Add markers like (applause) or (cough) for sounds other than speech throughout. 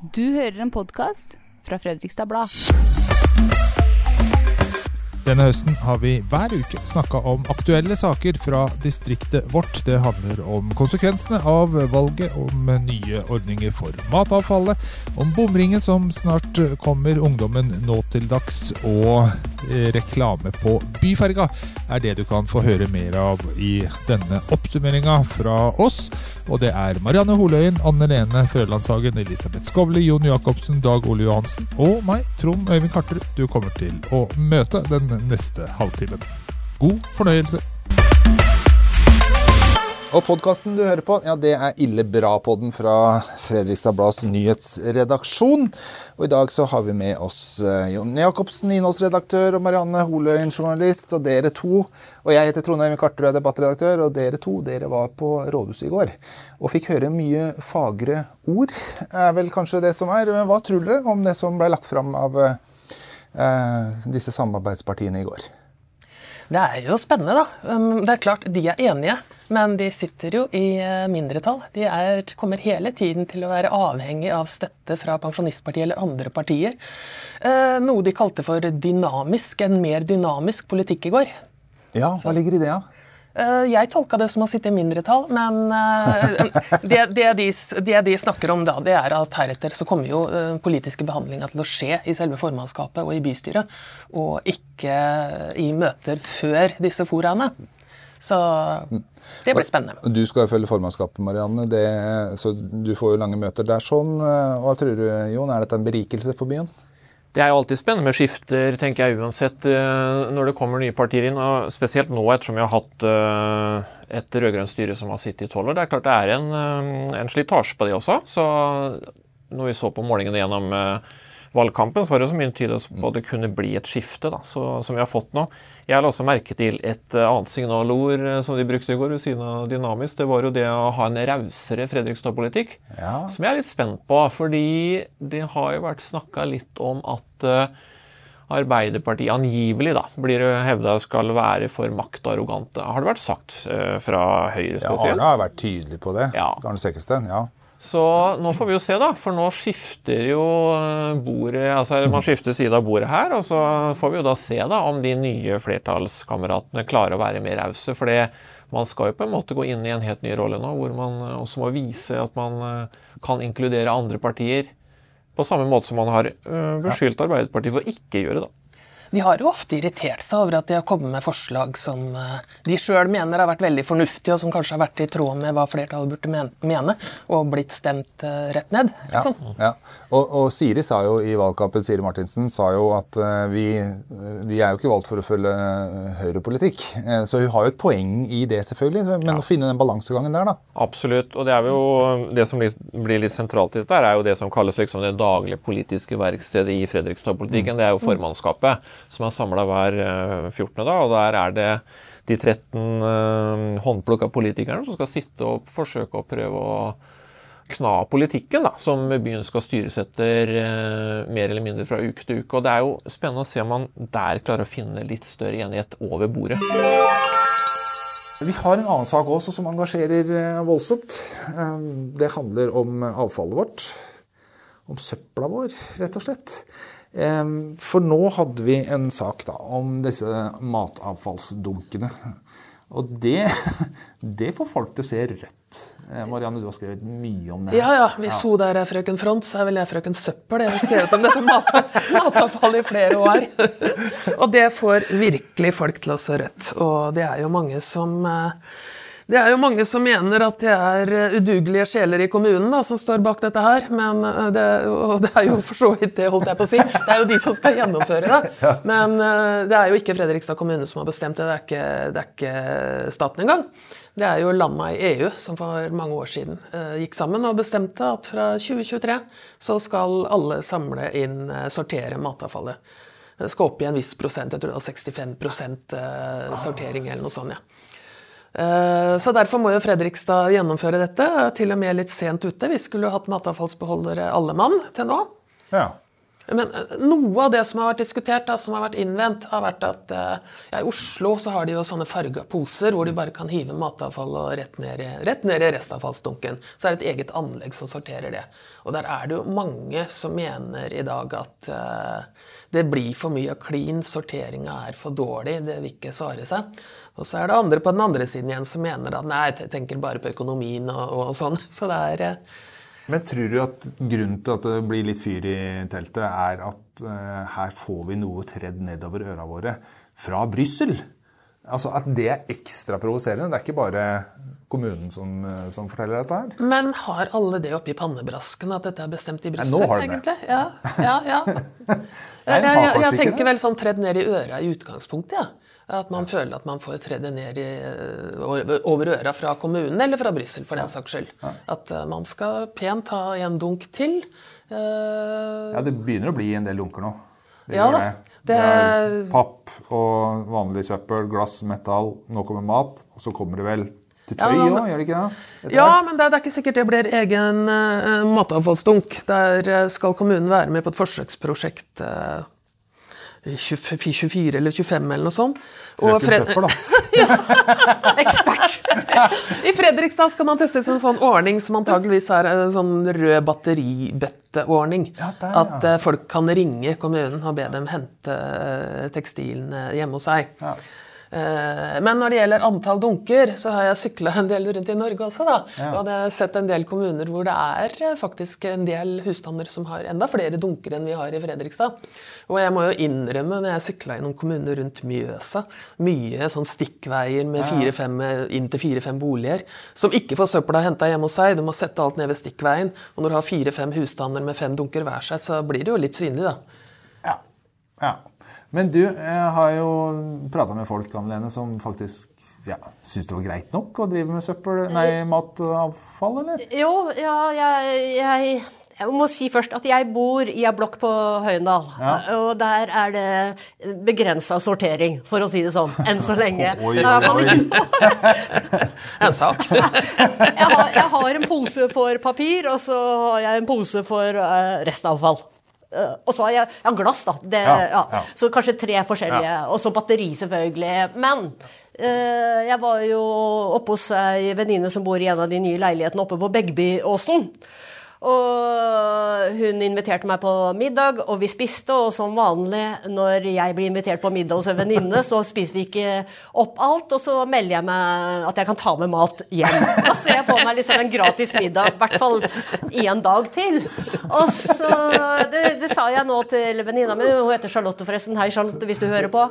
Du hører en podkast fra Fredrikstad Blad. Denne høsten har vi hver uke snakka om aktuelle saker fra distriktet vårt. Det handler om konsekvensene av valget, om nye ordninger for matavfallet, om bomringen som snart kommer ungdommen nå til dags, og eh, reklame på byferga er det du kan få høre mer av i denne oppsummeringa fra oss. Og det er Marianne Holøyen, Anne Lene Frølandshagen, Elisabeth Skovli, Jon Jacobsen, Dag Ole Johansen og meg, Trond Øyvind Karterud, du kommer til å møte den neste halvtimen. God fornøyelse. Og podkasten du hører på, ja, det er Ille bra-podden fra Fredrikstad Blads nyhetsredaksjon. Og i dag så har vi med oss eh, Jon Jacobsen, innholdsredaktør, og Marianne Holøyen, journalist. Og dere to, og jeg heter Trondheim Karterud, debattredaktør, og dere to dere var på rådhuset i går. Og fikk høre mye fagre ord, er vel kanskje det som er. Men hva tror dere om det som ble lagt fram av eh, disse samarbeidspartiene i går? Det er jo spennende, da. Um, det er klart, De er enige, men de sitter jo i eh, mindretall. De er, kommer hele tiden til å være avhengig av støtte fra Pensjonistpartiet eller andre partier. Eh, noe de kalte for dynamisk, en mer dynamisk politikk i går. Ja, hva ligger i det, da? Ja? Eh, jeg tolka det som å sitte i mindretall, men det, det, de, det, de, snakker om da, det er at heretter så kommer jo politiske behandlinger til å skje i selve formannskapet og i bystyret, og ikke i møter før disse foraene. Så det blir spennende. Du skal jo følge formannskapet, Marianne. Det, så du får jo lange møter der. sånn. Hva tror du, Jon? Er dette en berikelse for byen? Det er jo alltid spennende med skifter, tenker jeg uansett, når det kommer nye partier inn. og Spesielt nå, ettersom vi har hatt et rød-grønt styre som har sittet i tolv år. Det er klart det er en, en slitasje på det også. Så når vi så på målingene gjennom valgkampen, så var det så mye tydet på at det kunne bli et skifte, da, så, som vi har fått nå. Jeg la også merke til et uh, annet signalord uh, som de brukte i går ved siden av dynamisk. Det var jo det å ha en rausere Fredrikstad-politikk, ja. som jeg er litt spent på. Fordi det har jo vært snakka litt om at uh, Arbeiderpartiet angivelig da, blir hevda skal være for maktarrogante. Har det vært sagt fra Høyre spesielt? Ja, Arne har vært tydelig på det. Ja. Arne Sekkelsten, ja. Så nå får vi jo se, da. For nå skifter jo eh, bordet Altså man skifter side av bordet her, og så får vi jo da se da om de nye flertallskameratene klarer å være mer rause. For man skal jo på en måte gå inn i en helt ny rolle nå, hvor man også må vise at man eh, kan inkludere andre partier. På samme måte som man har eh, beskyldt Arbeiderpartiet for å ikke gjøre, da. De har jo ofte irritert seg over at de har kommet med forslag som eh, de sjøl mener har vært veldig fornuftige, og som kanskje har vært i tråd med hva flertallet burde mene, og blitt stemt eh, rett ned. Liksom. Ja, ja. Og, og, Siri sa jo i valgkampen Siri Martinsen sa jo at uh, vi, vi, er jo ikke valgt for å følge høyrepolitikk. Så hun har jo et poeng i det, selvfølgelig. Men ja. å finne den balansegangen der, da. Absolutt. Og det er jo det som blir litt sentralt i dette, er jo det som kalles liksom det daglige politiske verkstedet i Fredrikstad-politikken. Mm. Det er jo formannskapet som er samla hver 14. Eh, dag. og Der er det de 13 uh, håndplukka politikerne som skal sitte og forsøke å prøve å kna politikken da, som byen skal styres etter uh, mer eller mindre fra uke til uke. Og Det er jo spennende å se om man der klarer å finne litt større enighet over bordet. Vi har en annen sak også som engasjerer voldsomt. Det handler om avfallet vårt. Om søpla vår, rett og slett. For nå hadde vi en sak da, om disse matavfallsdunkene. Og det, (laughs) det, får folk til å se rødt. Eh, Marianne, du har skrevet mye om det. Ja, ja. Hvis hun der er frøken Front, så er vel jeg frøken Søppel. Jeg har skrevet om dette mat (laughs) matavfallet i flere år. Og det får virkelig folk til å se rødt. Og det er jo mange som eh, det er jo mange som mener at det er eh, udugelige sjeler i kommunen da, som står bak dette her. Men eh, det, og det er jo for så vidt det, holdt jeg på å si. Det er jo de som skal gjennomføre det. (laughs) Men eh, det er jo ikke Fredrikstad kommune som har bestemt det. Det er ikke, det er ikke staten engang. Det er jo landa i EU som for mange år siden gikk sammen og bestemte at fra 2023 så skal alle samle inn, sortere matavfallet. Det skal opp i en viss prosent, jeg tror det var 65% sortering eller noe sånt. ja. Eh, så Derfor må jo Fredrikstad gjennomføre dette, til og med litt sent ute. Vi skulle jo hatt matavfallsbeholdere alle mann til nå. Ja. Men eh, noe av det som har vært diskutert, da, som har vært innvendt, har vært at eh, ja, i Oslo så har de jo sånne farga poser hvor de bare kan hive matavfall og rett ned, i, rett ned i restavfallsdunken. Så er det et eget anlegg som sorterer det. Og der er det jo mange som mener i dag at uh, det blir for mye klin, sorteringa er for dårlig, det vil ikke svare seg. Og så er det andre på den andre siden igjen som mener at nei, jeg tenker bare på økonomien og, og sånn. Så det er eh, Men tror du at grunnen til at det blir litt fyr i teltet, er at eh, her får vi noe tredd nedover øra våre fra Brussel? Altså At det er ekstra provoserende? Det er ikke bare kommunen som, eh, som forteller dette her? Men har alle det oppi pannebrasken at dette er bestemt i Brussel? egentlig? Ja, ja, ja. (laughs) Jeg, jeg, jeg tenker vel sånn tredd ned i øra i utgangspunktet. Ja. At man føler at man får tredd det ned i, over øra fra kommunen, eller fra Brussel for den saks skyld. At eh, man skal pent ha en dunk til. Eh, Ja, det begynner å bli en del dunker nå. Det Ja det. Det- er papp og vanlig søppel, glass, metall. Nå kommer mat, og så kommer det vel til tøy òg, ja, gjør det ikke det? Etter Ja, hvert. men det er, det er ikke sikkert det blir egen uh, matavfallsdunk. Der eh, skal kommunen være med på et forsøksprosjekt eh, 20 24 eller 25 eller noe sånt. Frøken Fred- Søppel, (laughs) (laughs) Ekspert (laughs) I Fredrikstad skal man teste en sånn ordning som antageligvis er en sånn rød batteribøtteordning. Ja, der, ja. At eh, folk kan ringe kommunen og be dem hente eh, tekstilene hjemme hos seg. Ja. Eh, Men når det gjelder antall dunker, så har jeg sykla en del rundt i Norge også. da. Ja. Og jeg har sett en del kommuner hvor det er eh, faktisk en del husstander som har enda flere dunker enn vi har i Fredrikstad. Og jeg må jo innrømme, når jeg sykla i noen kommuner rundt Mjøsa, mye sånn stikkveier med fire-fem, inn til fire-fem boliger, som ikke får søpla henta hjemme hos seg. Du må sette alt ned ved stikkveien. Og når du har fire-fem husstander med fem dunker hver seg, så blir det jo litt synlig, da. Ja. ja. Men du, jeg har jo prata med folk Anne Lene, som faktisk ja, syns det var greit nok å drive med søppel, nei, matavfall, eller? Jo, ja, jeg, jeg, jeg må si først at jeg bor i ei blokk på Høyendal. Ja. Og der er det begrensa sortering, for å si det sånn. Enn så lenge. (laughs) Oi, Det i hvert fall oi, En (laughs) sak. (laughs) jeg har, jeg har en pose for papir, og så har jeg en pose for eh, restavfall. Eh, og så har jeg, jeg har glass, da. Det, Ja, ja, ja. Så kanskje tre forskjellige. Og så batteri, selvfølgelig. Men eh, jeg var jo oppe hos ei venninne som bor i en av de nye leilighetene oppe på Begbyåsen. Og hun inviterte meg på middag, og vi spiste. Og som vanlig når jeg blir invitert på middag hos en venninne, så spiser vi ikke opp alt. Og så melder jeg meg at jeg kan ta med mat hjem. Da ser jeg for meg liksom en gratis middag, i hvert fall en dag til. Og så Det, det sa jeg nå til venninna mi, hun heter Charlotte forresten. Hei, Charlotte, hvis du hører på.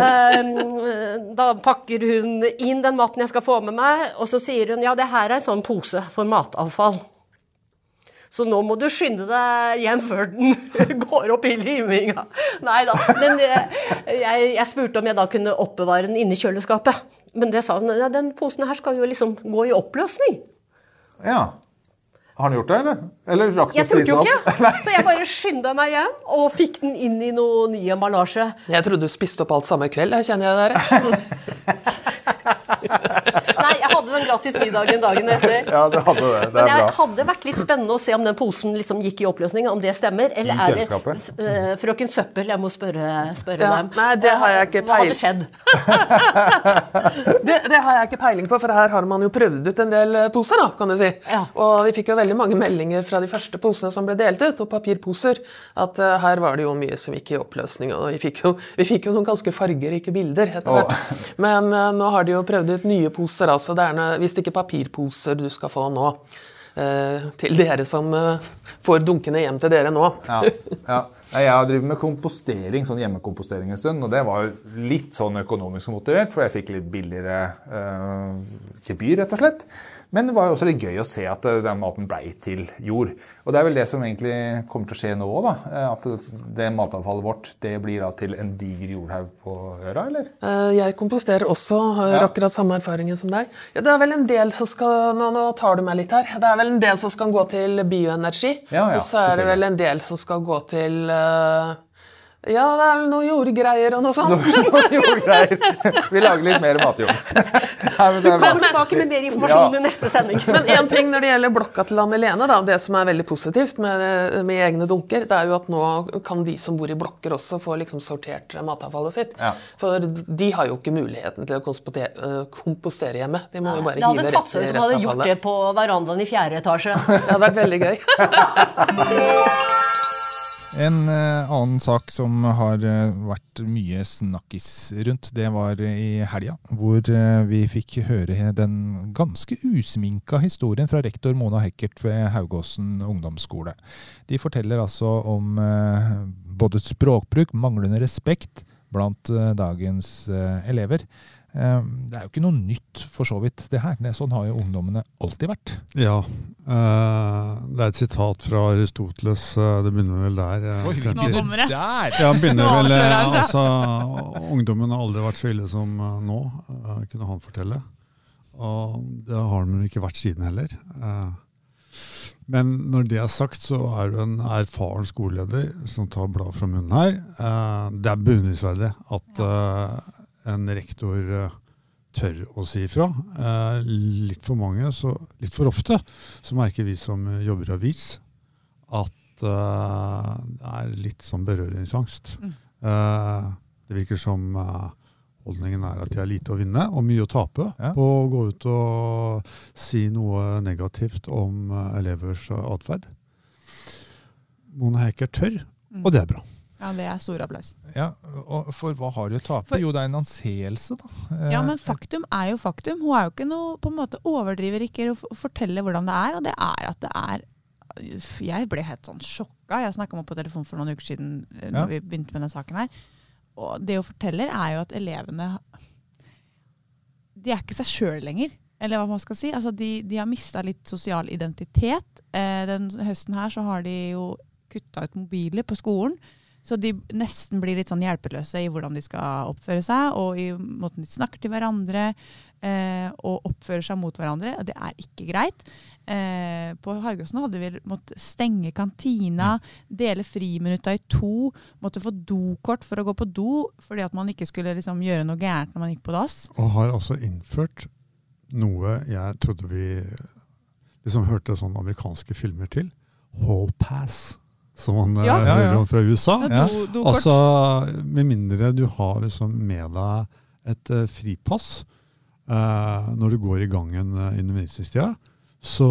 Um, da pakker hun inn den maten jeg skal få med meg, og så sier hun ja, det her er en sånn pose for matavfall. Så nå må du skynde deg hjem før den (laughs) går opp i liminga. Nei da. Men eh, jeg, jeg spurte om jeg da kunne oppbevare den inni kjøleskapet. Men det sa hun. Ja, den posen her skal jo liksom gå i oppløsning. Ja. Har han gjort det, eller? Eller rakk du Jeg å turte spise jo ikke. (laughs) Så jeg bare skynda meg hjem og fikk den inn i noe ny emballasje. Jeg trodde du spiste opp alt samme kveld. Jeg kjenner jeg deg rett. (laughs) (laughs) Nei, jeg hadde den gratis middagen dagen etter. Ja, det hadde det. Det Men jeg bra. hadde vært litt spennende å se om den posen liksom gikk i oppløsning, om det stemmer. Eller I er det eh, frøken Søppel? Jeg må spørre, spørre Ja, dem. nei, det har jeg ikke Hva hadde skjedd? (laughs) Det, det har jeg ikke peiling på, for her har man jo prøvd ut en del eh, poser. da, kan du si. Ja. Og vi fikk jo veldig mange meldinger fra de første posene som ble delt ut, og papirposer, at uh, her var det jo mye som gikk i oppløsning. Og vi fikk jo, vi fikk jo noen ganske fargerike bilder etter hvert. Oh. Men uh, nå har de jo prøvd ut nye poser, altså. Det er noe, hvis det ikke er papirposer du skal få nå. eh, til dere som eh, får dunkene hjem til dere nå. Ja, ja. Jeg har drevet med kompostering, sånn hjemmekompostering en stund, og det var litt sånn økonomisk motivert, for jeg fikk litt billigere eh, gebyr, rett og slett. Men det var jo også litt gøy å se at eh, den maten blei til jord. Og det er vel det som egentlig kommer til å skje nå òg, da. eh, At det matavfallet vårt det blir da til en diger jordhaug på øra, eller? Eh, Jeg komposterer også, har Ja. akkurat samme erfaringen som deg. Ja, det er vel en del som skal nå, nå tar du meg litt her. Det er vel en del som skal gå til bioenergi. Ja, ja, og så er det vel en del som skal gå til eh, Ja, det er noe jordgreier og noe sånt. (laughs) Jordgreier. Vi lager litt mer matjord. (laughs) Det. Kommer tilbake med mer informasjon Ja. i neste sending. (laughs) Men én ting når det gjelder blokka til Anne Lene, da, det som er veldig positivt med, med egne dunker, det er jo at nå kan de som bor i blokker også få liksom sortert matavfallet sitt. Ja. For de har jo ikke muligheten til å kompostere, øh, hjemme. De må jo bare Det hadde hive tatt rett seg i ut om de hadde gjort det på verandaen i fjerde etasje. Det hadde vært veldig gøy. En eh, annen sak som har eh, vært mye snakkis rundt, det var eh, i helga, hvor vi fikk høre den ganske usminka historien fra rektor Mona Hekkert ved Haugåsen ungdomsskole. De forteller altså om både språkbruk, manglende respekt blant dagens elever. Eh, Det er jo ikke noe nytt for så vidt, det her. Det, sånn har jo ungdommene alltid vært. Ja. eh, det er et sitat fra Aristoteles. eh, det begynner vel der. eh, Oi, Nå kommer det. Der! Ja, begynner vel altså, Ungdommen har aldri vært så ille som nå, kunne han fortelle. Og det har den ikke vært siden heller. Eh, Men når det er sagt, så er du en erfaren skoleleder som tar bladet fra munnen her. Eh, Det er beundringsverdig at en rektor eh, tør å si ifra. Eh, Litt for mange, så litt for ofte, så merker vi som jobber i avis at eh, det er litt sånn berøringsangst. Mm. Eh, det virker som holdningen er at de har lite å vinne og mye å tape Ja. på å gå ut og si noe negativt om elevers atferd. Mona Heiker tør, Mm. og det er bra. Ja, det er stor applaus. Ja, og For hva har du å tape? For- Jo, det er en anseelse, da. Eh, Ja, men faktum er jo faktum. Hun er jo ikke noe på en måte overdriver ikke å fortelle hvordan det er, og det er at det er Jeg ble helt sånn sjokka. Jeg snakka med henne på telefon for noen uker siden eh, Ja. når vi begynte med denne saken her. Og det hun forteller, er jo at elevene De er ikke seg sjøl lenger. Eller hva man skal si. Altså, de, de har mista litt sosial identitet. Eh, den høsten her så har de jo kutta ut mobiler på skolen. Så de nesten blir litt sånn hjelpeløse i hvordan de skal oppføre seg, og i måten de snakker til hverandre, eh, og oppfører seg mot hverandre. Og det er ikke greit. Eh, på Hargåsen hadde vi måttet stenge kantina, dele friminutta i to, måtte få dokort for å gå på do, fordi at man ikke skulle liksom gjøre noe gærent når man gikk på dass. Og har altså innført noe jeg trodde vi liksom hørte sånne amerikanske filmer til. Hall pass, som man eh, Ja. Ja, ja. hører om fra USA. Ja. Do, dokort. Altså, Med mindre du har liksom med deg et uh, fripass uh, når du går i gangen uh, innen undervisningstida, så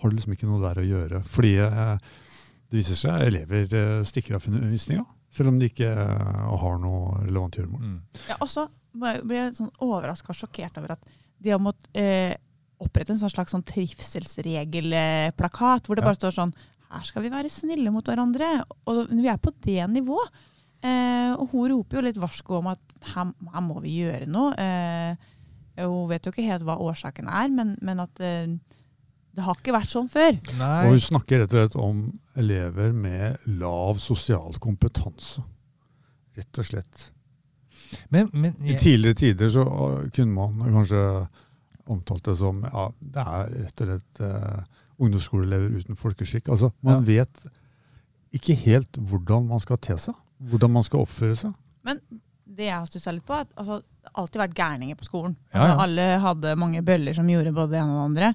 har du liksom ikke noe der å gjøre. Fordi det viser seg elever stikker av fra undervisninga, selv om de ikke har noe relevant gjøremål. Mm. Ja, og så ble jeg sånn overraska og sjokkert over at de har måttet eh, opprette en slags sånn trivselsregelplakat, hvor det Ja. bare står sånn Her skal vi være snille mot hverandre. Og vi er på det nivået. Eh, og hun roper jo litt varsko om at her, her må vi gjøre noe. Eh, hun vet jo ikke helt hva årsaken er, men, men at eh, det har ikke vært sånn før. Og hun snakker rett og slett om elever med lav sosial kompetanse. Rett og slett. Men, men I tidligere tider så kunne man kanskje omtalt det som ja, det er rett og slett eh, ungdomsskoleelever uten folkeskikk. Altså, man vet ikke helt hvordan man skal te seg. Hvordan man skal oppføre seg. Men det jeg har stussa litt på, er at altså, det har alltid vært gærninger på skolen. Ja, Altså, alle hadde mange bøller som gjorde både det ene og det andre.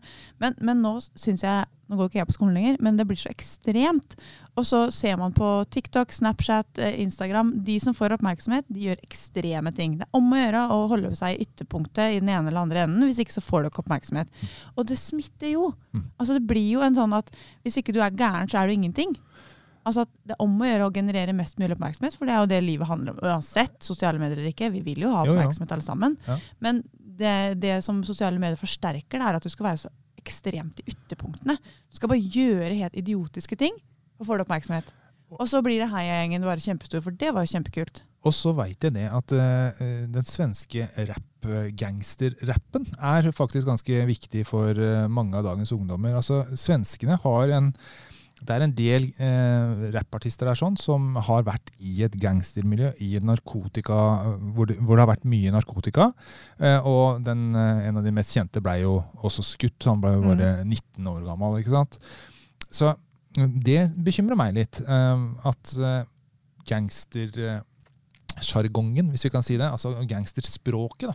Men, men nå syns jeg Nå går ikke jeg på skolen lenger, men det blir så ekstremt. Og så ser man på TikTok, Snapchat, eh, Instagram. De som får oppmerksomhet, de gjør ekstreme ting. Det er om å gjøre å holde seg i ytterpunktet i den ene eller andre enden. Hvis ikke så får du ikke oppmerksomhet. Og det smitter jo. Mm. Altså Det blir jo en sånn at hvis ikke du er gæren, så er du ingenting. Altså at Det er om å gjøre å generere mest mulig oppmerksomhet, for det er jo det livet handler om. Uansett, sosiale medier eller ikke. Vi vil jo ha oppmerksomhet alle sammen. Men det, det som sosiale medier forsterker, det er at du skal være så ekstremt i ytterpunktene. Du skal bare gjøre helt idiotiske ting, og får du oppmerksomhet. Og så blir det heiagjengen bare kjempestor, for det var jo kjempekult. Og så veit jeg det at uh, den svenske rap-gangsterrappen er faktisk ganske viktig for uh, mange av dagens ungdommer. Altså, Svenskene har en det er en del eh, rappartister der sånn, som har vært i et gangstermiljø, i et narkotika, hvor det, hvor det har vært mye narkotika. Eh, og den, eh, en av de mest kjente ble jo også skutt. Han ble jo bare 19 år gammel. ikke sant? Så det bekymrer meg litt. eh, at eh, gangstersjargongen, hvis vi kan si det, altså gangsterspråket, da,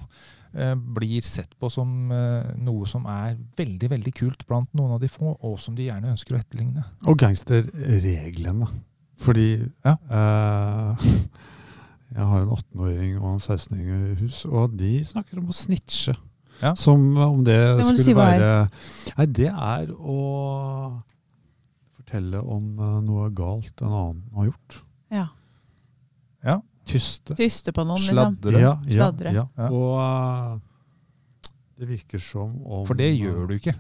eh, blir sett på som eh, noe som er veldig veldig kult blant noen av de få, og som de gjerne ønsker å etterligne. Og gangsterreglene. Fordi Ja. eh, (laughs) Jeg har en 18-åring og en 16-åring i hus, og de snakker om å snitche. Ja. Som om det, Det skulle si være Nei, det er å fortelle om eh, noe galt en annen har gjort. Ja. ja. Tyste. Tyste på noen, liksom. Sladre. Ja, ja, Sladre. ja. Ja. Og uh, det virker som om For det gjør du ikke.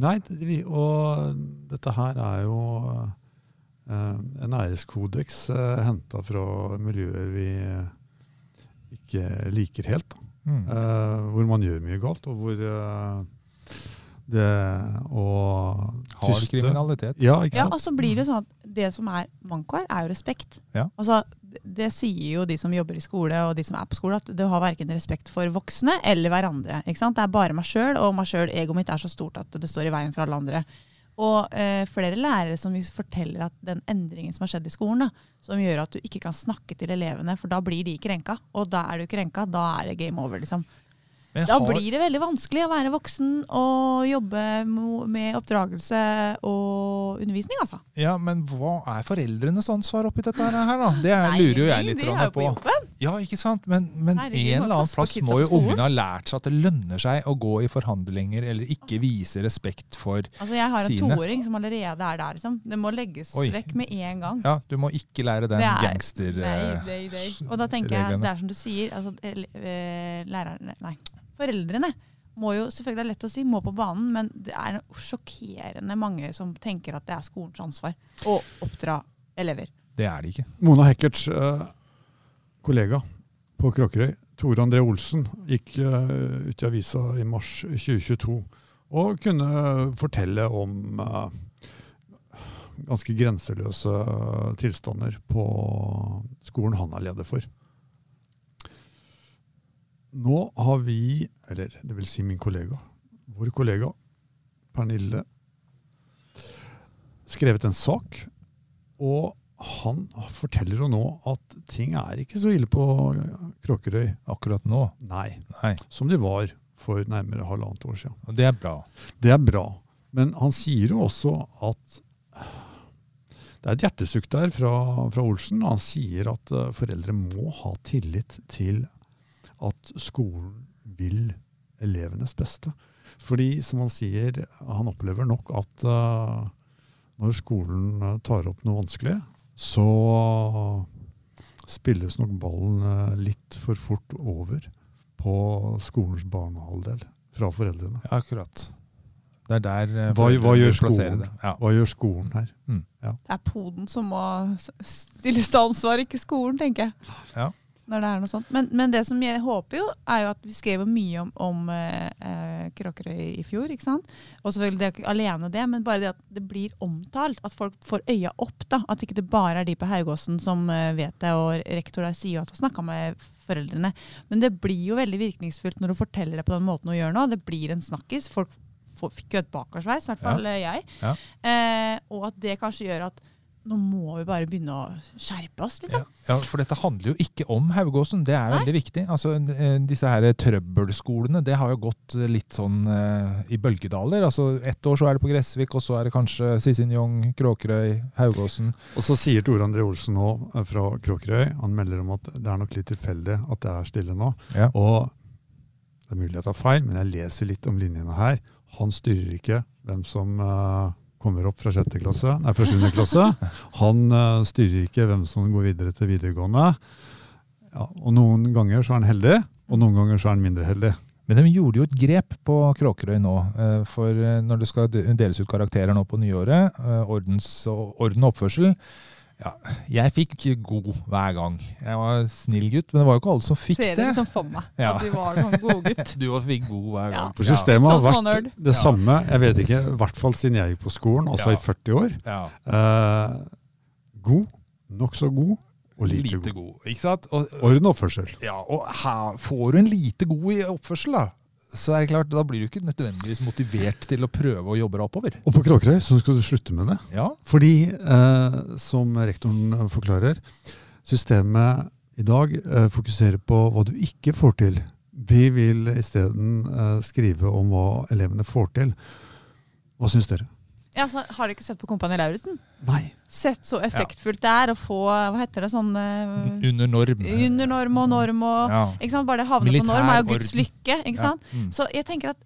Nei, det, og dette her er jo uh, en æreskodeks uh, henta fra miljøer vi ikke liker helt. Da. Mm. Uh, hvor man gjør mye galt, og hvor det å Hard kriminalitet. Ja, ikke Ja, og så blir det jo sånn at det som er manko her, er jo respekt. Ja. Altså, det, det sier jo de som jobber i skole og de som er på skole, at du har verken respekt for voksne eller hverandre. Ikke sant? Det er bare meg sjøl, og meg sjøl, egoet mitt er så stort at det står i veien for alle andre. Og eh, flere lærere som forteller at den endringen som har skjedd i skolen, da, som gjør at du ikke kan snakke til elevene, for da blir de krenka. Og da er du krenka, da er det game over, liksom. Men Da blir det veldig vanskelig å være voksen og jobbe med oppdragelse og undervisning, altså. Ja, men hva er foreldrenes ansvar oppi dette her, da? Det Nei, lurer jo jeg litt de er på på. Ja, ikke sant? Men, men Nei, en eller annen plass må jo ungene ha lært seg at det lønner seg å gå i forhandlinger eller ikke vise respekt for sine. Altså, jeg har en toåring som allerede er der, liksom. Det må legges Oi. vekk med en gang. Ja, du må ikke lære den er- Nei, eh. Og da tenker jeg, det er som du sier, altså, ele- eh, lærerne, nei, foreldrene må jo, selvfølgelig det er lett å si, må på banen, men det er sjokkerende mange som tenker at det er skolens ansvar å oppdra elever. Det er det ikke. Mona Hekkerts eh, kollega på Kråkerøy, Tore André Olsen, gikk eh, ut i avisa i mars 2022 og kunne fortelle om eh, ganske grenseløse tilstander på skolen han er leder for. Nå har vi, eller det vil si min kollega, vår kollega Pernille, skrevet en sak, og han forteller jo nå at ting er ikke så ille på Kråkerøy. Akkurat nå. Nei. Nei. Som de var for nærmere halvannet år siden. Og det er bra. Det er bra. Men han sier jo også at det er et hjertesukk der fra, fra Olsen. Han sier at eh, foreldre må ha tillit til at skolen vil elevenes beste. Fordi, som han sier, han opplever nok at uh, når skolen eh, tar opp noe vanskelig, så spilles nok ballen eh, litt for fort over på skolens banehalvdel fra foreldrene. Ja, akkurat. Det er der eh, Hva, hva foreldrene gjør skolen? det. Ja. Hva gjør skolen her? Det er poden som må stilles til ansvar, ikke skolen, tenker jeg. Ja. Når det er noe sånt. Men, men det som jeg håper jo, er jo at vi skrev mye om, om eh, eh, Kråkerøy i fjor. ikke sant? Og selvfølgelig det er ikke alene det, men bare det at det blir omtalt. At folk får øya opp. da, At ikke det bare er de på Haugåsen som eh, vet det. Og rektor der sier jo at hun snakka med foreldrene. Men det blir jo veldig virkningsfullt når du forteller det på den måten hun gjør nå. Det blir en snakkis. Folk fikk jo et bakoversveis, i hvert fall ja. jeg. Ja. Eh, og at det kanskje gjør at nå må vi bare begynne å skjerpe oss, liksom. Ja, ja, for dette handler jo ikke om Haugåsen. Det er Nei. veldig viktig. Altså, eh, disse her trøbbelskolene det har jo gått litt sånn uh, i bølgedaler. Altså, Ett år så er det på Gressvik, og så er det kanskje Sisinjong, Kråkerøy, Haugåsen. Og så sier Tore André Olsen nå eh, fra Kråkerøy, han melder om at det er nok litt tilfeldig at det er stille nå. Ja. Og det er mulig jeg tar feil, men jeg leser litt om linjene her. Han styrer ikke hvem som eh, kommer opp fra sjette klasse, nei, fra sjuende klasse. Han uh, styrer ikke hvem som går videre til videregående. Ja, og noen ganger så er han heldig, og noen ganger så er han mindre heldig. Men de gjorde jo et grep på Kråkerøy nå. eh, For eh, når det skal deles ut karakterer nå på nyåret, ordens orden og oppførsel ja, Jeg fikk god hver gang. Jeg var snill gutt, men det var jo ikke alle som fikk Ser det. dere som for meg Ja. at du var sånn godgutt? (laughs) Du også fikk god hver Ja. gang. For systemet har Sånn vært smånerd. det Ja. samme, jeg vet ikke, i hvert fall siden jeg gikk på skolen, altså Ja. i 40 år. Ja. Eh, god, nokså god og lite, Lite god. god. Ikke sant? Og, Orden og oppførsel. ja, og her får du en lite god i oppførsel, da. Så er det klart, da blir du ikke nødvendigvis motivert til å prøve å jobbe deg oppover. Og på Kråkerøy så skal du slutte med det. Ja, Fordi, eh, som rektoren forklarer, systemet i dag eh, fokuserer på hva du ikke får til. Vi vil isteden eh, skrive om hva elevene får til. Hva syns dere? Ja, så har du ikke sett på Kompani Lauritzen? Nei. Sett så effektfullt det er å få hva heter det, sånn eh, Under norm. under norm og norm og Ja. ikke sant? Bare det havne Militær på norm er jo Guds orden. lykke. ikke Ja. sant? Mm. Så jeg tenker at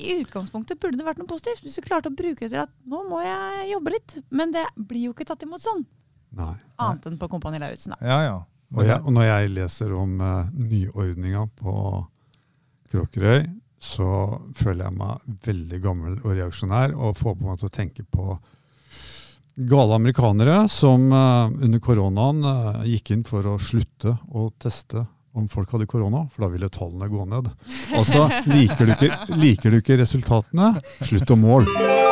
i utgangspunktet burde det vært noe positivt. Hvis du klarte å bruke det til at nå må jeg jobbe litt. Men det blir jo ikke tatt imot sånn. Nei. Annet enn på Kompani Lauritzen. da. Ja, ja. Og, jeg, og når jeg leser om uh, nyordninga på Kråkerøy, så føler jeg meg veldig gammel og reaksjonær, og får på meg til å tenke på gale amerikanere som uh, under koronaen uh, gikk inn for å slutte å teste om folk hadde korona, for da ville tallene gå ned. Altså, liker du ikke, liker du ikke resultatene, slutt å måle.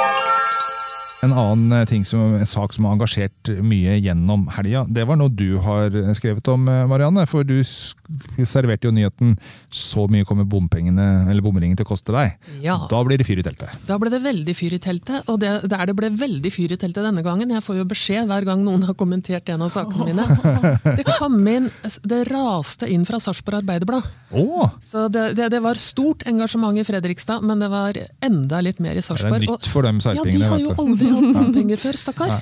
En annen eh, ting som, en sak som har engasjert mye gjennom helga, det var noe du har skrevet om, eh, Marianne. For du serverte jo nyheten 'så mye kommer bomringen til å koste deg'. Ja. Da blir det fyr i teltet. Da ble det veldig fyr i teltet, og det, der det ble veldig fyr i teltet denne gangen Jeg får jo beskjed hver gang noen har kommentert en av sakene mine. (laughs) Det kom inn, det raste inn fra Sarpsborg Arbeiderblad. Oh. Så det, det, det var stort engasjement i Fredrikstad, men det var enda litt mer i Det er nytt for dem ja, de har jo du. Aldri hatt penger før, stakkar.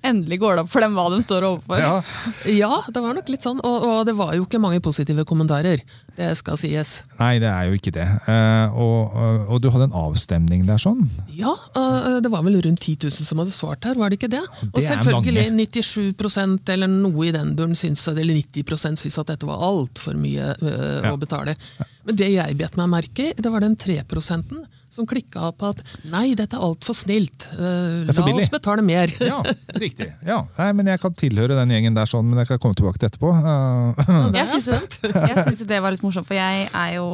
Endelig går det opp for dem hva de står overfor. Ja, Ja, det var nok litt sånn, og, og det var jo ikke mange positive kommentarer. Det skal sies. nei, det er jo ikke det. Uh, og, og, og du hadde en avstemning der sånn? Ja, uh, det var vel rundt 10 000 som hadde svart her, var det ikke det? Det Og selvfølgelig 97% eller noe i den duren syns, eller 90% syns at dette var altfor mye uh, Ja. å betale. Men det jeg bet meg merke i, det var den 3 som klikka på at nei, dette er altfor snilt. Uh, er La billig. oss betale mer. Ja, (laughs) riktig. Ja. Nei, men jeg kan tilhøre den gjengen der sånn, men jeg kan komme tilbake til etterpå. Uh, Jeg syns jo, det var litt morsomt, for jeg er jo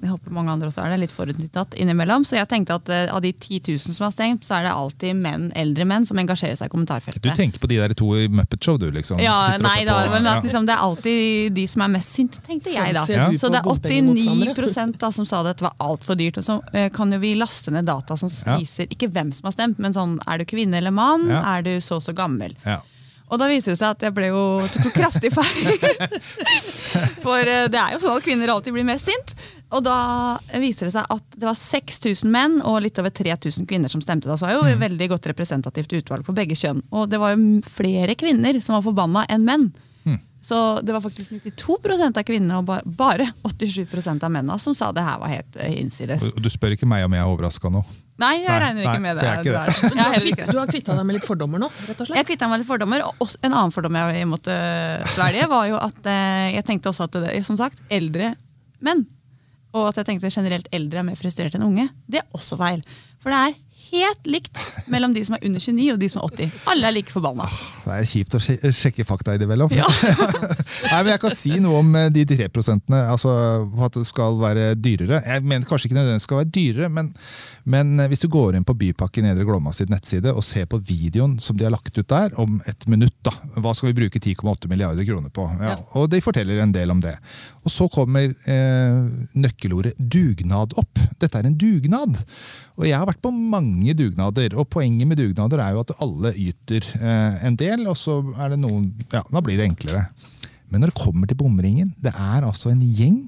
jeg håper mange andre også er det, litt forutinntatt innimellom. Så jeg tenkte at uh, av de 10 000 som har stengt, så er det alltid menn, eldre menn som engasjerer seg i kommentarfeltet. du tenker på de der to i Muppet Show, du, liksom? Ja, nei da, på- men ja. at liksom, det er alltid de som er mest sinte, tenkte jeg da. Så det er 89% da, som sa det at det var altfor dyrt. Og så kan jo vi laster ned data som viser ikke hvem som har stemt, men sånn er du kvinne eller mann, er du så og så gammel. Ja. Og da viser det seg at jeg ble jo, tok jo kraftig feil. (laughs) For eh, det er jo sånn at kvinner alltid blir mest sint. Og da viser det seg at det var 6000 menn og litt over 3000 kvinner som stemte. Da så er jo et veldig godt representativt utvalg på begge kjønn. Og det var jo flere kvinner som var forbanna enn menn. Så det var faktisk 92% av kvinnene og bare 87% av mennene som sa det her var helt eh, hinsides. Og du spør ikke meg om jeg er overraska nå? Nei, jeg Nei, regner ikke nei, med det. jeg ikke det. (laughs) Du, har heller. Du har kvitta deg med litt fordommer nå, rett og slett? Jeg kvitta meg litt fordommer. Og også, en annen fordom jeg måtte svelge, var jo at eh, jeg tenkte også at det, som sagt, eldre menn. Og at jeg tenkte generelt eldre er mer frustrert enn unge. Det er også feil. For det er helt likt mellom de som er under 29 og de som er 80. Alle er like forbanna. Det er kjipt å sjekke fakta innimellom. (laughs) Nei, men jeg kan si noe om eh, de tre prosentene, altså at det skal være dyrere. Jeg mener kanskje ikke nødvendigvis skal være dyrere, men, men eh, hvis du går inn på Bypakke Nedre Glomma sitt nettside og ser på videoen som de har lagt ut der, om et minutt, da. Hva skal vi bruke 10,8 milliarder kroner på? Ja, og de forteller en del om det. Og så kommer eh, nøkkelordet dugnad opp. Dette er en dugnad. Og jeg har vært på mange dugnader, og poenget med dugnader er jo at alle yter eh, en del, og så er det noen Ja, da blir det enklere. Men når det kommer til bomringen, det er altså en gjeng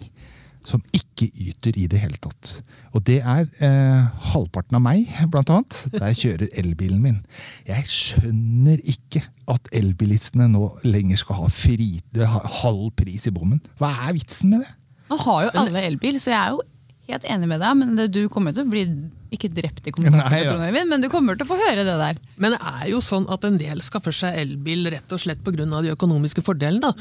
som ikke yter i det hele tatt. Og det er eh, halvparten av meg, blant annet, der jeg kjører elbilen min. Jeg skjønner ikke at elbilistene nå lenger skal ha fri, ha halv pris i bommen. Hva er vitsen med det? Nå har jo alle elbil, så jeg er jo helt enig med deg. Men det, du kommer til å bli ikke drept i kommentarfeltet, ja. Men du kommer til å få høre det der. Men det er jo sånn at en del skaffer seg elbil rett og slett pga. de økonomiske fordelene. Da.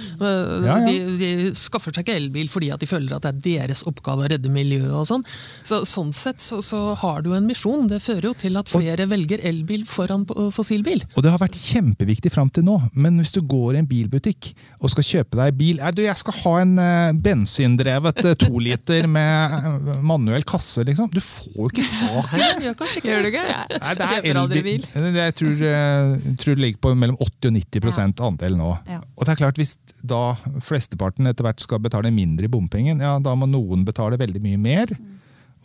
Ja, ja. De, de skaffer seg ikke elbil fordi at de føler at det er deres oppgave å redde miljøet. og sånn. Så, sånn sett så, så har du en misjon. Det fører jo til at flere velger elbil foran fossilbil. Og det har vært kjempeviktig fram til nå, men hvis du går i en bilbutikk og skal kjøpe deg bil «Nei, du, Jeg skal ha en uh, bensindrevet eh, to liter med manuell kasse, liksom. Du får jo ikke tak Nei, det gjør kanskje ikke du det. ikke? Nei, det er Kjøper aldri bil. Det- Jeg tror, eh, tror det ligger på mellom 80 og 90% andel nå. Ja. Og det er klart, hvis da flesteparten etter hvert skal betale mindre i bompengen, ja, da må noen betale veldig mye mer.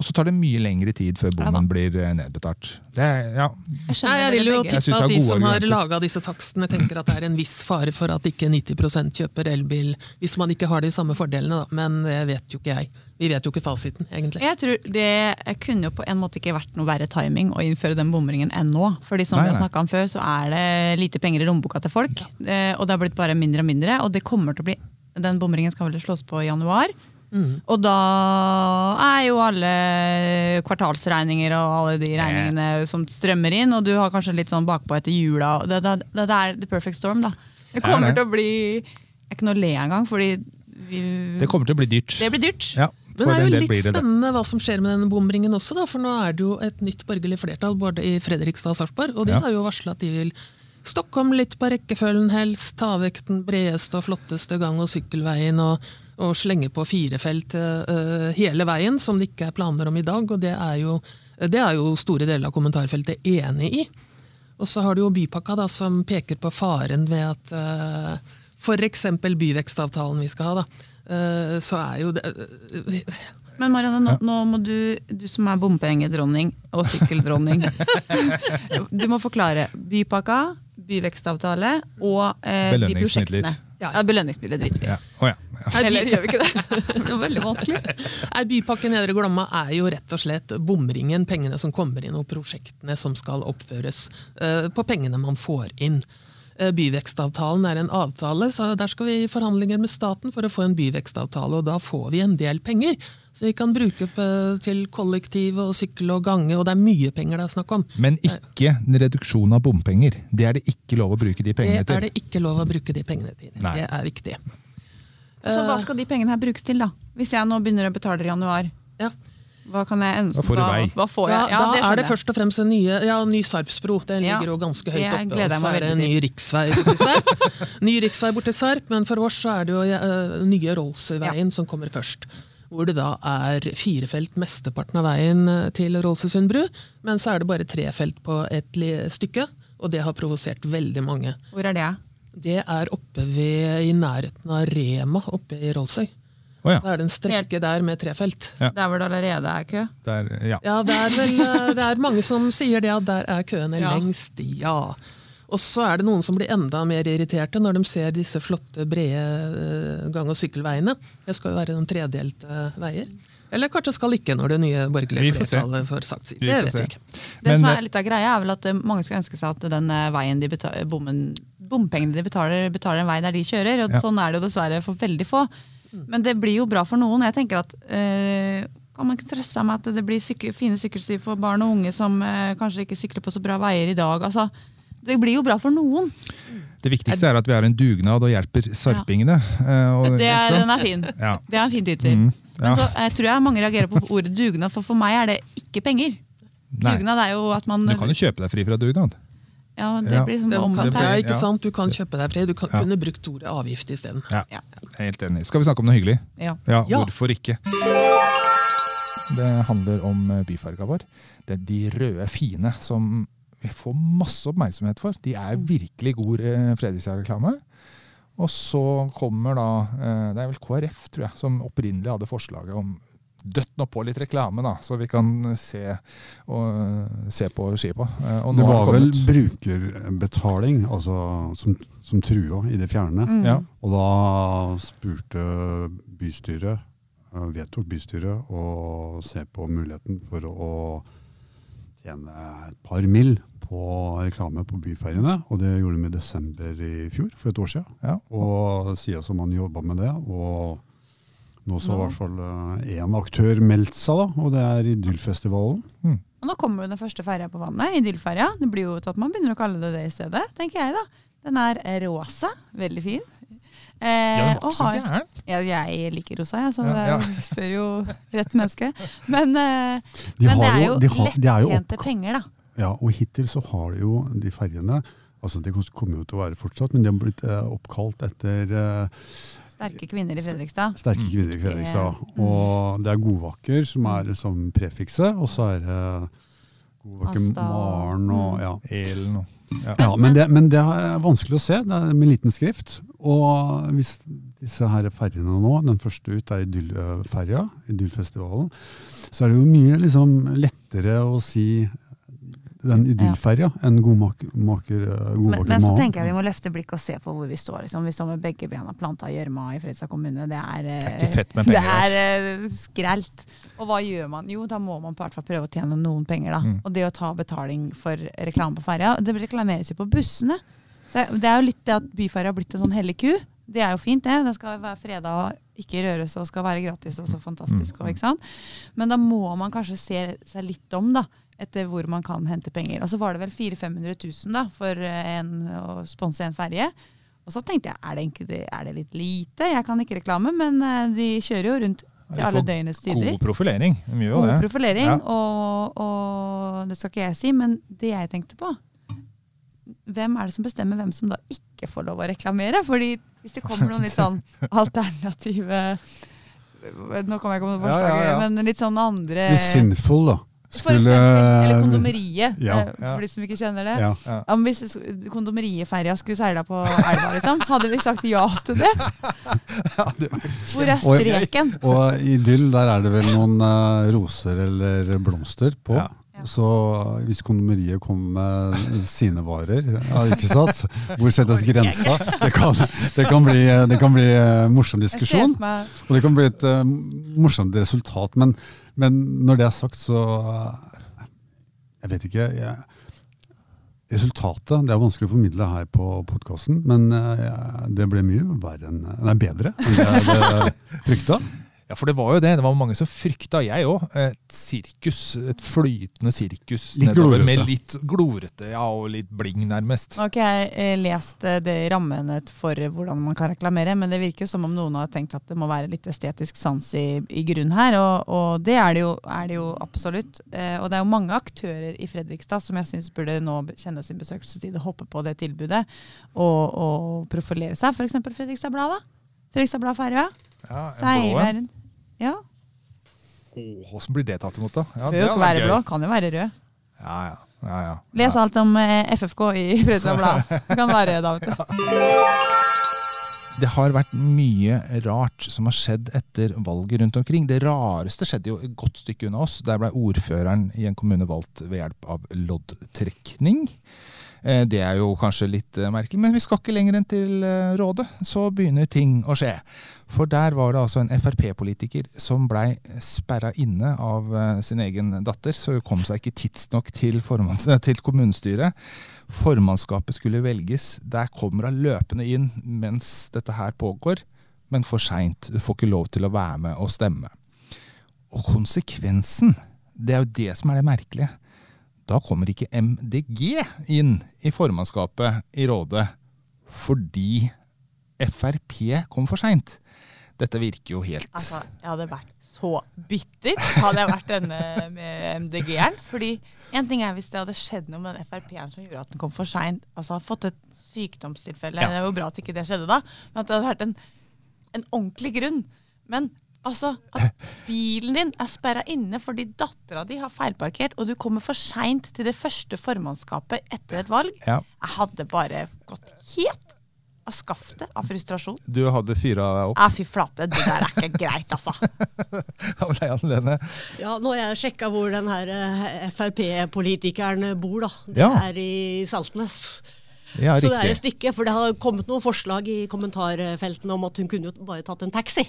Og så tar det mye lengre tid før Ja bommen blir eh, nedbetalt. Det er, ja, Jeg skjønner Nei, jeg vil jo. Jeg tippe at de som har laga disse takstene, tenker at det er en viss fare for at ikke 90% kjøper elbil hvis man ikke har de samme fordelene, da. Men det vet jo ikke jeg. Vi vet jo ikke fasiten, egentlig. Jeg tror Det kunne jo på en måte ikke vært noe verre timing å innføre den bomringen enn nå. Fordi som Nei, vi har nei. snakket om før, så er det lite penger i lommeboka til folk. Ja. og det har blitt bare mindre og mindre. Og det kommer til å bli Den bomringen skal vel slås på i januar. Mm. Og da er jo alle kvartalsregninger og alle de regningene som strømmer inn, og du har kanskje litt sånn bakpå etter jula. Det, det, det, det er the perfect storm, da. Det kommer det. til å bli Jeg er ikke noe å le engang, fordi vi, det kommer til å bli dyrt. det blir dyrt. Ja, Men det er jo litt det spennende hva som skjer med denne bomringen også, da, for nå er det jo et nytt borgerlig flertall både i Fredrikstad og Sarpsborg, og de Ja. har jo varsla at de vil stokke om litt på rekkefølgen helst, ta vekk den bredeste og flotteste gang- og sykkelveien og, og slenge på firefelt uh, hele veien, som det ikke er planer om i dag, og det er jo, det er jo store deler av kommentarfeltet enig i. Og så har du jo bypakka da, som peker på faren ved at uh, f.eks. byvekstavtalen vi skal ha, da, eh, så er jo det eh, Men Marianne, nå, nå må du, du som er bompengedronning og sykkeldronning (laughs) Du må forklare bypakka, byvekstavtale og eh, de prosjektene. Ja, belønningsmidler driter vi i. Ja. Oh, ja. ja. Eller gjør vi ikke det? (laughs) Det er veldig vanskelig. Nei, Bypakke Nedre Glomma er jo rett og slett bomringen, pengene som kommer inn, og prosjektene som skal oppføres Uh, på pengene man får inn. Eh, byvekstavtalen er en avtale, så der skal vi i forhandlinger med staten for å få en byvekstavtale, og da får vi en del penger. Så vi kan bruke til kollektiv og sykkel og gange, og det er mye penger det er snakk om. Men ikke en reduksjon av bompenger. Det er det ikke lov å bruke de Det er det ikke lov å bruke de pengene til. Nei. Det er viktig. Så hva skal de pengene her brukes til, da? Hvis jeg nå begynner å betale i januar, Ja. Hva kan jeg ønske? Hva får du vei. hva får Da, jeg? Ja, da det er det først og fremst en nye, ja, ny Sarpsbro. Den Ja, ligger jo ganske høyt oppe. Og så er det en ny riksvei Sarp. (laughs) ny riksvei bort til Sarp, men for oss så er det jo uh, nye Rollsøyveien som kommer først. Hvor det da er firefelt mesteparten av veien eh, til Rollsøysund bru, men så er det bare tre felt på et stykke. Og det har provosert veldig mange. Hvor er det? Det er oppe ved, i nærheten av Rema oppe i Rollsøy. Å ja. Så er det en strekke der med tre felt. Ja. Der hvor det allerede er kø? Der, ja. Ja, det er vel eh, det er mange som sier det, at der er køene Ja. lengst. Ja. Og så er det noen som blir enda mer irriterte når de ser disse flotte, brede eh, gang- og sykkelveiene. Det skal jo være noen tredelte veier. Eller kanskje skal ikke, når det nye borgerlige flertallet får sagt sitt. Det vet vi ikke. Det som eh, er litt av greia er vel at eh, Mange skal ønske seg at den eh, veien de betaler, bommen, bompengene de betaler, betaler en vei der de kjører. og Ja. Sånn er det jo dessverre for veldig få. Men det blir jo bra for noen. Jeg tenker at eh, Kan man ikke trøste seg med at det blir syke, fine sykkelstier for barn og unge som eh, kanskje ikke sykler på så bra veier i dag? Altså, det blir jo bra for noen. Det viktigste er at vi har en dugnad og hjelper sarpingene. Ja. og- Det er, den er fin. Ja. Det er en fin tittel. Mm, Men så jeg tror jeg mange reagerer på ordet dugnad, for for meg er det ikke penger. Nei, Dugnad er jo at man du kan jo kjøpe deg fri fra dugnad. Ja, det Ja. blir som Det kan, omvendt ja, her. ikke Ja. sant? Du kan kjøpe deg fri. Du kan, Ja. kunne brukt ordet avgift isteden. Ja, Ja. helt enig. Skal vi snakke om noe hyggelig? Ja. Ja, Ja. hvorfor ikke? Det handler om eh, byfarga vår. Det er de røde fine som vi får masse oppmerksomhet for. De er virkelig god eh, Fredrikstad-reklame. Og så kommer da eh, Det er vel KrF, tror jeg, som opprinnelig hadde forslaget om Døtt nå på litt reklame, da, så vi kan se, og, se på skipa. Eh, Og Det var vel brukerbetaling altså, som, som trua i det fjerne. Mm. Ja. Og da spurte bystyret, eh, vedtok bystyret å se på muligheten for å tjene et par mill. på reklame på byferjene. Og det gjorde de i desember i fjor, for et år siden. Ja. Og siden som man jobba med det. Og nå så har i hvert fall én aktør meldt seg, da, og det er Idyllfestivalen. Og nå kommer jo den første ferja på vannet, Idyllferja. Det blir jo til at man begynner å kalle det det i stedet, tenker jeg da. Den er rosa, veldig fin. Eh, Ja, den var og ikke så har- gæren. ja, jeg liker rosa, jeg, så Ja, ja. (laughs) jeg spør jo rett menneske. Men, eh, De men det er jo- de har- jo lettjente penger, da. Ja, og hittil så har de jo de ferjene altså Det kommer jo til å være fortsatt, men de har blitt eh, oppkalt etter eh, Sterke kvinner i Fredrikstad. sterke kvinner i Fredrikstad. Mm. Og det er godvakker som er liksom prefikset, og så er det Godvakker Maren og Mm. ja. Elen og ja. Ja, men det, men det er vanskelig å se det er med liten skrift. Og hvis disse her ferjene nå, den første ut er Idyllferja, Idyllfestivalen, så er det jo mye liksom lettere å si den Idyllferja enn Godmaker maker, Men, men så tenker jeg vi må løfte blikket og se på hvor vi står. Liksom. Vi står med begge bena planta i gjørma i Fredrikstad kommune. Det er, eh, Det er ikke fett med det er eh, skrelt. Og hva gjør man? Jo, da må man på hvert fall prøve å tjene noen penger. Da. Mm. Og det å ta betaling for reklame på ferja, det reklameres jo på bussene. Så det er jo litt det at byferja har blitt en sånn hellig ku. Det er jo fint, det. Den skal være freda og ikke røres og skal være gratis og så fantastisk. Og, ikke sant? Men da må man kanskje se seg litt om, da. Etter hvor man kan hente penger. Og så var det vel 400 000-500 000 da, for eh, en, å sponse en ferje. Og så tenkte jeg, er det, ikke, er det litt lite? Jeg kan ikke reklame, men eh, de kjører jo rundt til alle døgnets tider. God profilering. Mye God det. profilering, Ja. og, og det skal ikke jeg si, men det jeg tenkte på Hvem er det som bestemmer hvem som da ikke får lov å reklamere? Fordi hvis det kommer noen litt sånn (laughs) alternative Nå kommer jeg ikke på noe Ja, ja, forslag, ja. men litt sånn andre Litt Sinful, da. Eksempel, eller kondomeriet, Ja. eh, for de som ikke kjenner det. Ja. Ja. Om hvis kondomerietferja skulle seila på elva, liksom, hadde vi sagt ja til det? (laughs) Hvor er streken? Og idyll, der er det vel noen uh, roser eller blomster på. Ja. Så hvis kondomeriet kommer med sine varer, ja, ikke sant? hvor settes grensa? Det kan, det kan bli, det kan bli en morsom diskusjon, og det kan bli et uh, morsomt resultat. Men, men når det er sagt, så eh, Jeg vet ikke. Jeg, resultatet det er vanskelig å formidle her på podkasten, men jeg, det ble mye verre enn, nei, bedre enn det jeg frykta. Ja, for det var jo det. Det var mange som frykta, jeg òg, et sirkus. Et flytende sirkus Litt nedover glorete. med litt glorete, ja, og litt bling, nærmest. Nå har ikke jeg eh, lest eh, det rammene for hvordan man kan reklamere, men det virker jo som om noen har tenkt at det må være litt estetisk sans i, i grunn her, og, og det er det jo, er det jo absolutt. Eh, og det er jo mange aktører i Fredrikstad som jeg syns burde nå kjenne sin besøkelsestid og hoppe på det tilbudet og, og profilere seg. F.eks. Fredrikstad Blad, da. Fredrikstad Blad Ferja. Ja, en blå Seiler en. Ja. Hvordan blir det tatt imot, da? Ja, det ikke vært være gøy. blå, kan jo være rød. Ja, ja. ja, ja. Les alt om eh, FFK i (laughs) Fredrikstad Blad. Det kan være da, vet du. (laughs) Det har vært mye rart som har skjedd etter valget rundt omkring. Det rareste skjedde jo et godt stykke unna oss. Der ble ordføreren i en kommune valgt ved hjelp av loddtrekning. Eh, Det er jo kanskje litt eh, merkelig, men vi skal ikke lenger enn til eh, Rådet. Så begynner ting å skje. For der var det altså en Frp-politiker som blei sperra inne av sin egen datter, så hun kom seg ikke tidsnok til, til kommunestyret. Formannskapet skulle velges. Der kommer hun løpende inn mens dette her pågår, men for seint. Du får ikke lov til å være med og stemme. Og konsekvensen, det er jo det som er det merkelige. Da kommer ikke MDG inn i formannskapet i rådet fordi Frp kom for seint. Dette virker jo helt Altså, jeg hadde vært så bitter hadde jeg vært denne med MDG-eren. Fordi en ting er hvis det hadde skjedd noe med den Frp-eren som gjorde at den kom for seint. Altså fått et sykdomstilfelle. Ja. Det er jo bra at ikke det skjedde da. Men at det hadde vært en, en ordentlig grunn. Men altså, at (laughs) bilen din er sperra inne fordi dattera di har feilparkert, og du kommer for seint til det første formannskapet etter et valg. Ja, Jeg hadde bare gått helt av skaftet av frustrasjon. du hadde fyra deg opp. Ja, fy flate, det der er ikke (laughs) greit, altså. av Leian Lene. Ja, nå har jeg sjekka hvor den her eh, Frp-politikeren bor, da. Det Ja. er i Saltnes. Ja, Så det er et stykke, for det har kommet noen forslag i kommentarfeltene om at hun kunne jo bare tatt en taxi.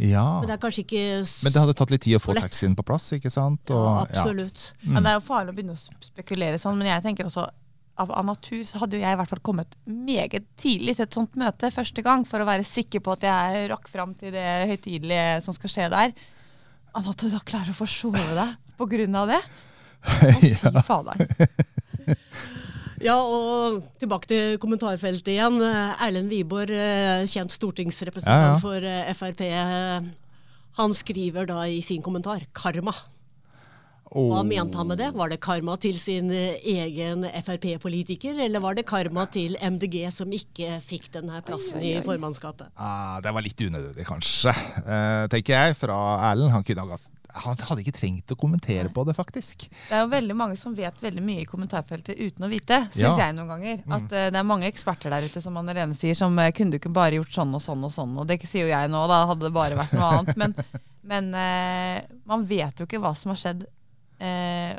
Ja. Men det er kanskje ikke Men det hadde tatt litt tid å få Lett. taxien på plass, ikke sant? ja, absolutt. ja. Absolutt. Men det er jo farlig å begynne å spekulere sånn. Men jeg tenker også av, av natur så hadde jo jeg i hvert fall kommet meget tidlig til et sånt møte første gang, for å være sikker på at jeg rakk fram til det høytidelige som skal skje der. At du da klarer å forsove deg av det. Å, (laughs) fy fader. Ja, og tilbake til kommentarfeltet igjen. Erlend Wiborg, eh, kjent stortingsrepresentant Ja, ja. for eh, Frp, eh, han skriver da i sin kommentar 'karma'. Hva mente han med det? Var det karma til sin egen Frp-politiker, eller var det karma til MDG som ikke fikk denne plassen i formannskapet? Ah, det var litt unødvendig, kanskje, eh, tenker jeg, fra Erlend. Han kunne ha, han hadde ikke trengt å kommentere på det, faktisk. Det er jo veldig mange som vet veldig mye i kommentarfeltet uten å vite, syns Ja. jeg noen ganger. At eh, det er mange eksperter der ute, som Anne Lene sier, som eh, kunne du ikke bare gjort sånn og sånn og sånn. Og det sier jo jeg nå, da hadde det bare vært noe annet. (laughs) Men, men eh, man vet jo ikke hva som har skjedd. Eh,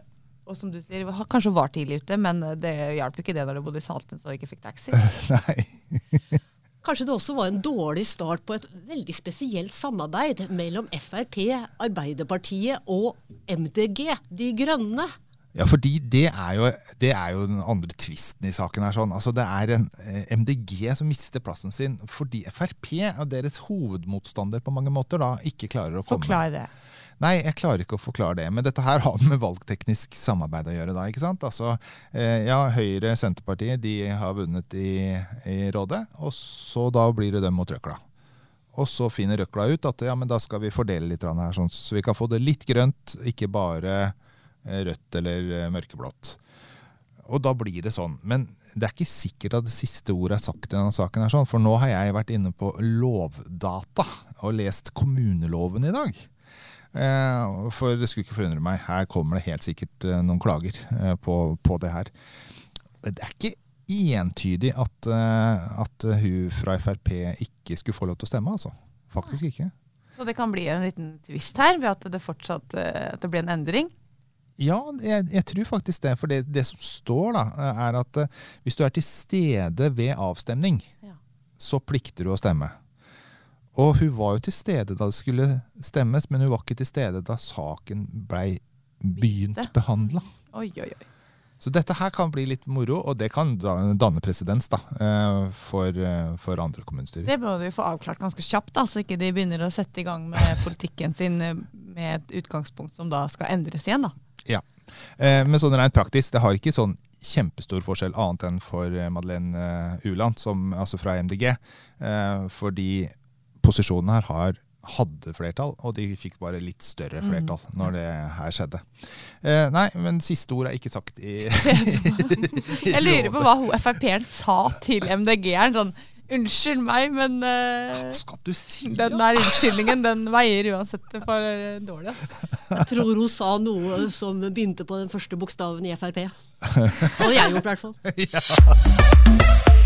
og som du sier, kanskje var tidlig ute, men eh, det hjalp ikke det når du bodde i Saltnes og ikke fikk taxi. (laughs) Nei. Kanskje det også var en dårlig start på et veldig spesielt samarbeid mellom Frp, Arbeiderpartiet og MDG, De Grønne. Ja, fordi det er, jo, det er jo den andre tvisten i saken her. sånn. Altså, det er en eh, MDG som mister plassen sin fordi Frp og deres hovedmotstander på mange måter da ikke klarer å komme. Forklar det. Nei, jeg klarer ikke å forklare det. Men dette her har med valgteknisk samarbeid å gjøre. da, ikke sant? Altså, eh, ja, Høyre, Senterpartiet, de har vunnet i, i rådet. Og så da blir det dem mot Røkla. Og så finner Røkla ut at ja, men da skal vi fordele litt her, sånn, så vi kan få det litt grønt, ikke bare rødt eller eh, mørkeblått. Og da blir det sånn. Men det er ikke sikkert at det siste ordet er sagt i denne saken. er sånn, For nå har jeg vært inne på Lovdata og lest kommuneloven i dag. Eh, for det skulle ikke forundre meg. Her kommer det helt sikkert eh, noen klager eh, på, på det her. Det er ikke entydig at, eh, at hun fra Frp ikke skulle få lov til å stemme, altså. Faktisk ikke. Så det kan bli en liten tvist her, ved at det fortsatt eh, at det blir en endring. Ja, jeg, jeg tror faktisk det. For det, det som står, da, er at eh, hvis du er til stede ved avstemning, Ja. så plikter du å stemme. Og hun var jo til stede da det skulle stemmes, men hun var ikke til stede da saken blei begynt behandla. Oi, oi, oi. Så dette her kan bli litt moro, og det kan danne presedens da, eh, for, eh, for andre kommunestyrer. Det må vi få avklart ganske kjapt, da, så ikke de begynner å sette i gang med (laughs) politikken sin eh, med et utgangspunkt som da skal endres igjen. da. Ja. Eh, Men sånn rent praktisk, det har ikke sånn kjempestor forskjell annet enn for eh, Madeleine eh, Uland, som, altså fra MDG. Eh, fordi posisjonen her har, hadde flertall, og de fikk bare litt større flertall når det her skjedde. Eh, nei, men siste ord er ikke sagt i, (laughs) (laughs) Jeg lurer på hva Frp-en sa til MDG-eren. Sånn, unnskyld meg, men uh, Hva skal du si? den der unnskyldningen den veier uansett for eh, dårlig. ass. Jeg tror hun sa noe som begynte på den første bokstaven i Frp. Det hadde jeg gjort, i hvert fall. (laughs)